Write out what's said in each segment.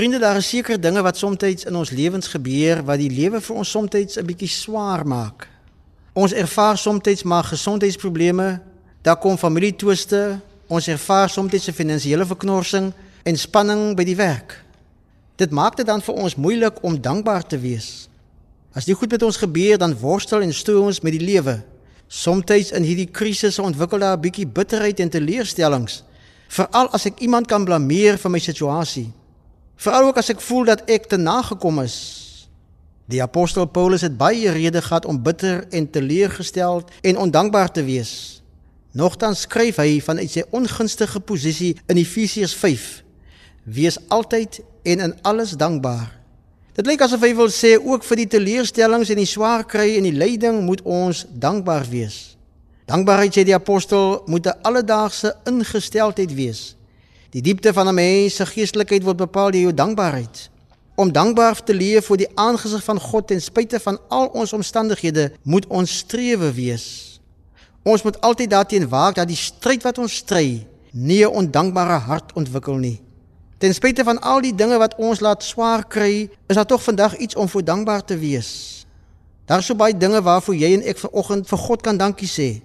Vriende, daar is seker dinge wat soms in ons lewens gebeur wat die lewe vir ons soms 'n bietjie swaar maak. Ons ervaar soms maar gesondheidsprobleme, daar kom familietwiste, ons ervaar soms 'n finansiële verknorsing en spanning by die werk. Dit maak dit dan vir ons moeilik om dankbaar te wees. As dit goed met ons gebeur, dan worstel en stoei ons met die lewe. Somstyds in hierdie krisisse ontwikkel daar 'n bietjie bitterheid en teleurstellings, veral as ek iemand kan blameer vir my situasie. Veral ook as ek voel dat ek te nagekom is. Die apostel Paulus het baie redes gehad om bitter en teleurgesteld en ondankbaar te wees. Nogtans skryf hy vanuit sy ongunstige posisie in Efesiërs 5: Wees altyd en in alles dankbaar. Dit lyk asof hy wil sê ook vir die teleurstellings en die swaar kry en die lyding moet ons dankbaar wees. Dankbaarheid sê die apostel moet 'n alledaagse ingesteldheid wees. Die diepte van 'n mens se geestelikheid word bepaal deur jou dankbaarheid. Om dankbaar te leef voor die aangesig van God ten spyte van al ons omstandighede, moet ons strewe wees. Ons moet altyd daarteen waak dat die stryd wat ons stry, nie 'n ondankbare hart ontwikkel nie. Ten spyte van al die dinge wat ons laat swaar kry, is daar tog vandag iets om voor dankbaar te wees. Daar is so baie dinge waarvoor jy en ek vanoggend vir God kan dankie sê.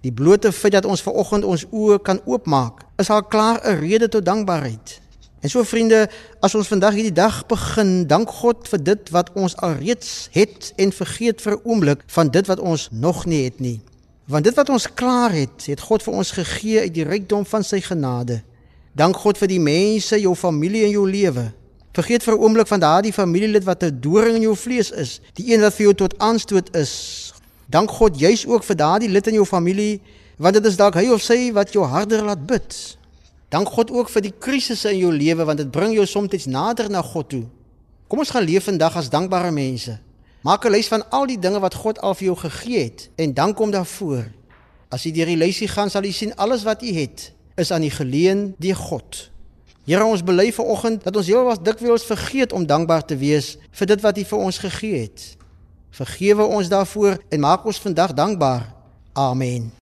Die blote feit dat ons vanoggend ons oë kan oopmaak, is al klaar 'n rede tot dankbaarheid. En so vriende, as ons vandag hierdie dag begin, dank God vir dit wat ons alreeds het en vergeet vir 'n oomblik van dit wat ons nog nie het nie. Want dit wat ons klaar het, het God vir ons gegee uit die rykdom van sy genade. Dank God vir die mense, jou familie en jou lewe. Vergeet vir 'n oomblik van daardie familielid wat 'n doring in jou vlees is, die een wat vir jou tot aanstoot is, Dank God juis ook vir daardie lid in jou familie want dit is dalk hy of sy wat jou harder laat bid. Dank God ook vir die krisisse in jou lewe want dit bring jou soms nader na God toe. Kom ons gaan leef vandag as dankbare mense. Maak 'n lys van al die dinge wat God al vir jou gegee het en dank hom daarvoor. As jy deur die lysie gaan sal jy sien alles wat jy het is aan die geleen deur God. Here ons bely vanoggend dat ons heel wat dikwels vergeet om dankbaar te wees vir dit wat U vir ons gegee het. Vergewe ons daarvoor en maak ons vandag dankbaar. Amen.